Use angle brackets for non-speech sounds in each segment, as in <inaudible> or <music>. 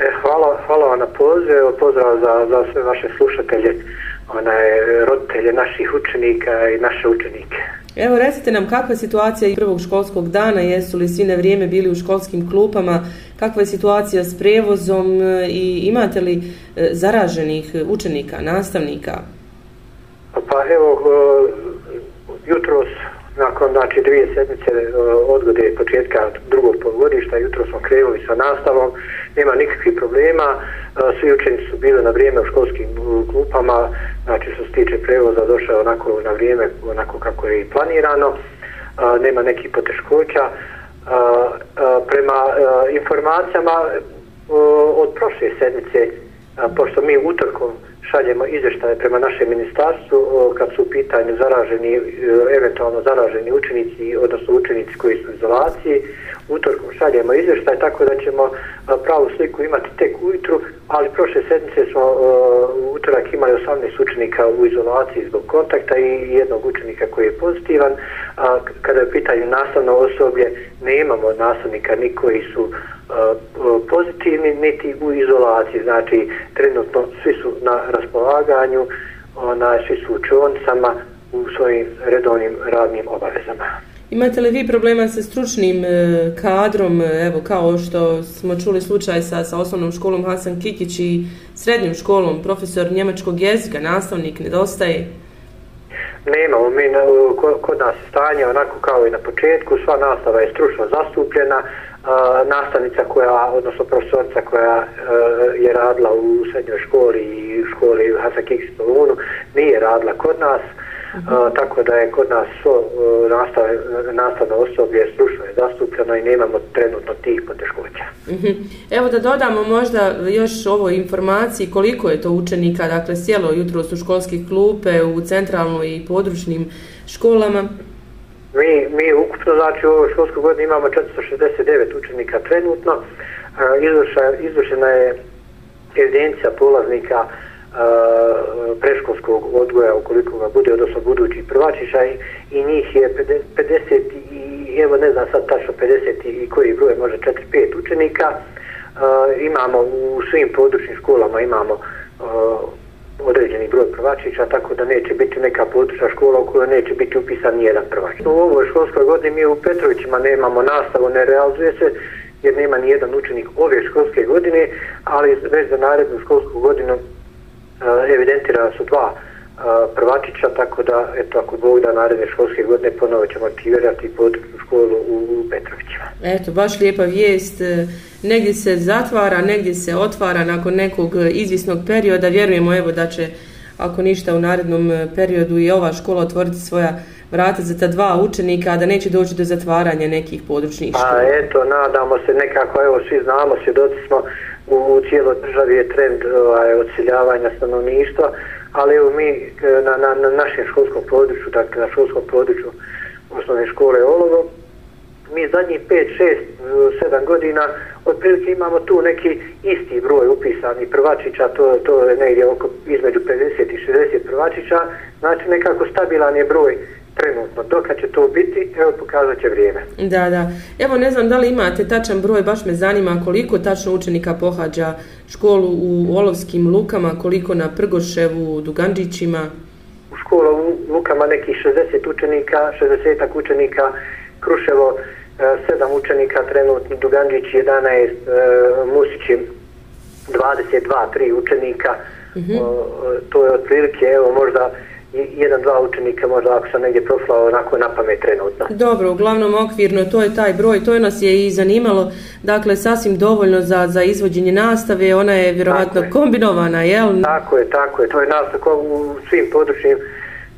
E, hvala, hvala vam na pozivu, pozdrav za, za sve vaše slušatelje, onaj, roditelje naših učenika i naše učenike. Evo, recite nam kakva je situacija prvog školskog dana, jesu li svi na vrijeme bili u školskim klupama, kakva je situacija s prevozom e, i imate li e, zaraženih učenika, nastavnika? Pa evo, jutros nakon znači dvije sedmice e, odgode početka drugog polugodišta jutro smo krenuli sa nastavom nema nikakvih problema e, svi učenici su bili na vrijeme u školskim klupama znači što se tiče prevoza došao onako na vrijeme onako kako je i planirano nema nekih poteškoća prema e, informacijama od prošle sedmice pošto mi utorkom šaljemo izveštaje prema našem ministarstvu kad su u pitanju zaraženi, e, eventualno zaraženi učenici, odnosno učenici koji su u izolaciji. Utorkom šaljemo izveštaje tako da ćemo pravu sliku imati tek ujutru, ali prošle sedmice smo utorak imali 18 učenika u izolaciji zbog kontakta i jednog učenika koji je pozitivan. Kada je u pitanju nastavno osoblje, ne imamo nastavnika ni koji su pozitivni niti u izolaciji, znači trenutno svi su na raspolaganju, ona, svi su u u svojim redovnim radnim obavezama. Imate li vi problema sa stručnim e, kadrom, evo kao što smo čuli slučaj sa, sa osnovnom školom Hasan Kikić i srednjom školom, profesor njemačkog jezika, nastavnik, nedostaje? Nemamo, mi kod nas stanje onako kao i na početku, sva nastava je stručno zastupljena, nastavnica koja, odnosno profesorica koja uh, je radila u srednjoj školi i u školi Hasan Kiks Polunu, nije radila kod nas, uh -huh. uh, tako da je kod nas svo nastav, nastavno osoblje stručno je zastupljeno i nemamo trenutno tih poteškoća. Uh -huh. Evo da dodamo možda još ovo informaciji koliko je to učenika, dakle sjelo jutro su školskih klupe u centralnoj i područnim školama. Mi, mi ukupno, znači, u ovoj školskoj godini imamo 469 učenika trenutno. E, izvršena je evidencija polaznika e, preškolskog odgoja, ukoliko ga bude, odnosno budući prvačića i, i njih je 50 i evo ne znam sad tačno 50 i koji broj, može 4-5 učenika. E, imamo u svim područnim školama imamo e, određeni broj prvačića, tako da neće biti neka područna škola u kojoj neće biti upisan nijedan prvač. U ovoj školskoj godini mi u Petrovićima nemamo nastavu, ne realizuje se jer nema ni jedan učenik ove školske godine, ali već za narednu školsku godinu evidentira evidentirana su dva prvačića, tako da, eto, ako Bog da naredne školske godine, ponovo ćemo aktivirati područnu školu u, Petrovićima. Eto, baš lijepa vijest. Uh negdje se zatvara, negdje se otvara nakon nekog izvisnog perioda. Vjerujemo evo da će, ako ništa u narednom periodu, i ova škola otvoriti svoja vrata za ta dva učenika, da neće doći do zatvaranja nekih područnih škola. Pa eto, nadamo se nekako, evo svi znamo, svjedoci smo u, u cijeloj državi je trend ovaj, odseljavanja stanovništva, ali evo mi e, na, na, na našem školskom području, dakle na školskom području osnovne škole Olovo, mi zadnjih 5, 6, 7 godina otprilike imamo tu neki isti broj upisanih prvačića, to, to je negdje oko između 50 i 60 prvačića, znači nekako stabilan je broj trenutno. Dok će to biti, evo pokazat će vrijeme. Da, da. Evo ne znam da li imate tačan broj, baš me zanima koliko tačno učenika pohađa školu u Olovskim Lukama, koliko na Prgoševu, Duganđićima? U školu u Lukama nekih 60 učenika, 60 učenika, Kruševo E, sedam učenika trenutni, Duganđić 11, uh, Musić 22, 3 učenika, mm -hmm. uh, to je otprilike, evo možda jedan, dva učenika, možda ako sam negdje proflao, onako na pamet trenutno. Dobro, uglavnom okvirno, to je taj broj, to je nas je i zanimalo, dakle, sasvim dovoljno za, za izvođenje nastave, ona je vjerovatno je. kombinovana, jel? Tako je, tako je, to je nastava u svim područnim,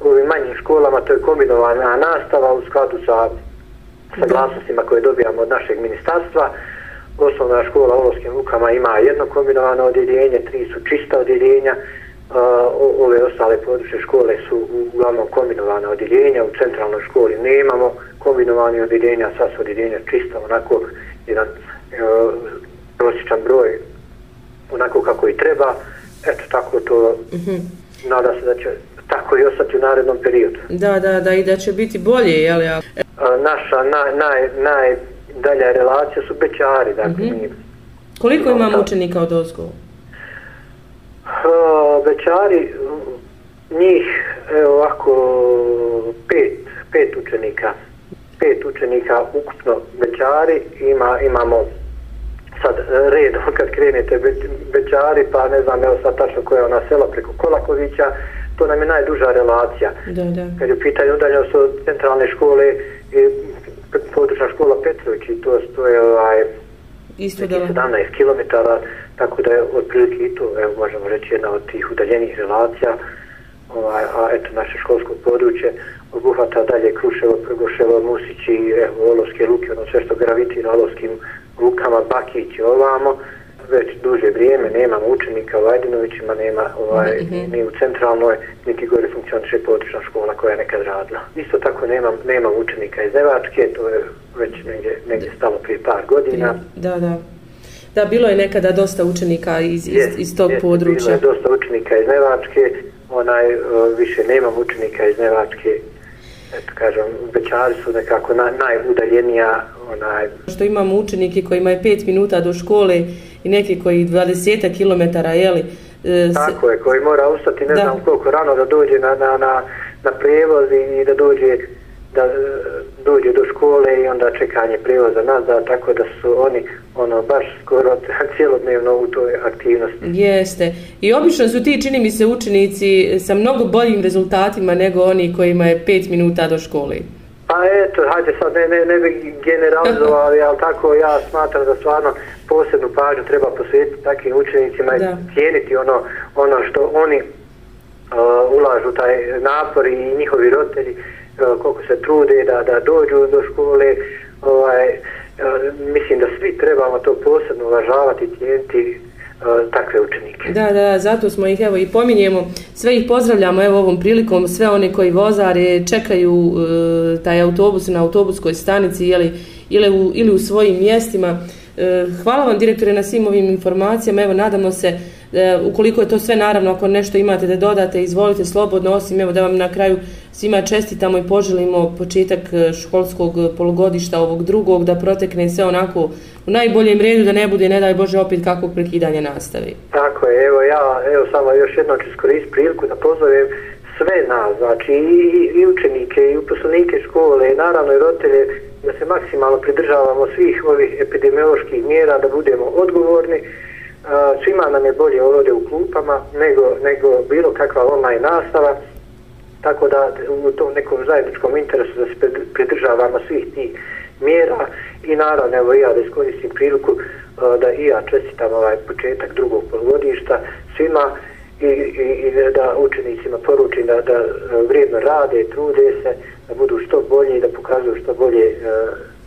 u ovim manjim školama, to je kombinovana nastava u skladu sa saglasnostima koje dobijamo od našeg ministarstva. Osnovna škola u Olovskim lukama ima jedno kombinovano odjeljenje, tri su čista odjeljenja, ove ostale područne škole su uglavnom kombinovane odjeljenja, u centralnoj školi nemamo kombinovani odjeljenja, sva su odjeljenja čista, onako jedan e, prosječan broj, onako kako i treba. Eto, tako to, mm -hmm. nada se da će tako i ostati u narednom periodu. Da, da, da, i da će biti bolje, jel ja? naša naj, naj, najdalja relacija su Bećari, dakle mm -hmm. mi Koliko imamo učenika od Ozgova? Bećari, njih evo ovako pet, pet učenika. Pet učenika ukupno Bećari ima, imamo sad red kad krenete Bećari pa ne znam evo sad tačno koja je ona sela preko Kolakovića to nam je najduža relacija. Da, da. Kad je u pitanju udaljenost od centralne škole i područna škola Petrović i to, to je ovaj, Isto 17 km, tako da je otprilike i to, evo možemo reći, jedna od tih udaljenih relacija, ovaj, a eto naše školsko područje obuhvata dalje Kruševo, Prgoševo, Musići, evo, Olovske luke, ono sve što gravitira Olovskim lukama, Bakić i ovamo, već duže vrijeme nemamo učenika u Ajdinovićima, nema ovaj, mm -hmm. ni u centralnoj, niti gore funkcioniše područna škola koja je nekad radila. Isto tako nemam, nemam učenika iz Nevačke, to je već negdje, negdje stalo prije par godina. Da, da. Da, bilo je nekada dosta učenika iz, iz, iz tog jest, područja. Bilo je dosta učenika iz Nevačke, onaj, više nemam učenika iz Nevačke, eto kažem, Bećari su nekako na, najudaljenija onaj... Što imamo učenike koji imaju 5 minuta do škole i neki koji 20 km, jeli? E, Tako je, koji mora ustati ne da. znam koliko rano da dođe na, na, na, na prevoz i da dođe da dođe do škole i onda čekanje prevoza nazad, tako da su oni ono baš skoro <laughs> cijelodnevno u toj aktivnosti. Jeste. I obično su ti, čini mi se, učenici sa mnogo boljim rezultatima nego oni kojima je 5 minuta do škole. Pa eto, hajde sad ne, ne, ne bi generalizovali, <laughs> ali tako ja smatram da stvarno posebnu pažnju treba posvetiti takvim učenicima da. i cijeniti ono, ono što oni uh, ulažu taj napor i njihovi roditelji E, koliko se trude da, da dođu do škole ovaj, e, mislim da svi trebamo to posebno uvažavati cijeniti e, takve učenike. Da, da, zato smo ih evo i pominjemo, sve ih pozdravljamo evo ovom prilikom, sve one koji vozare čekaju e, taj autobus na autobuskoj stanici jeli, ili, u, ili u svojim mjestima. E, hvala vam direktore na svim ovim informacijama, evo nadamo se e, ukoliko je to sve naravno ako nešto imate da dodate izvolite slobodno osim evo da vam na kraju svima čestitamo i poželimo početak e, školskog polugodišta ovog drugog da protekne sve onako u najboljem redu da ne bude ne daj Bože opet kakvog prekidanja nastavi. Tako je, evo ja evo samo još jednom ću iskoristiti priliku da pozovem sve nas, znači i, i učenike i uposlenike škole i naravno i roditelje da se maksimalno pridržavamo svih ovih epidemioloških mjera, da budemo odgovorni. Eh, svima nam je bolje ovdje u klupama nego, nego bilo kakva online nastava, tako da u tom nekom zajedničkom interesu da se pridržavamo svih tih mjera i naravno evo ja da iskoristim priliku eh, da i ja čestitam ovaj početak drugog polugodišta svima i, i, i da učenicima poručim da, da eh, vrijedno rade, trude se, da budu što bolje i da pokazuju što bolje e,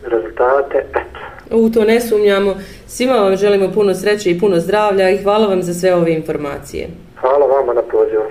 rezultate. Eto. U to ne sumnjamo. Svima vam želimo puno sreće i puno zdravlja i hvala vam za sve ove informacije. Hvala vama na pozivu.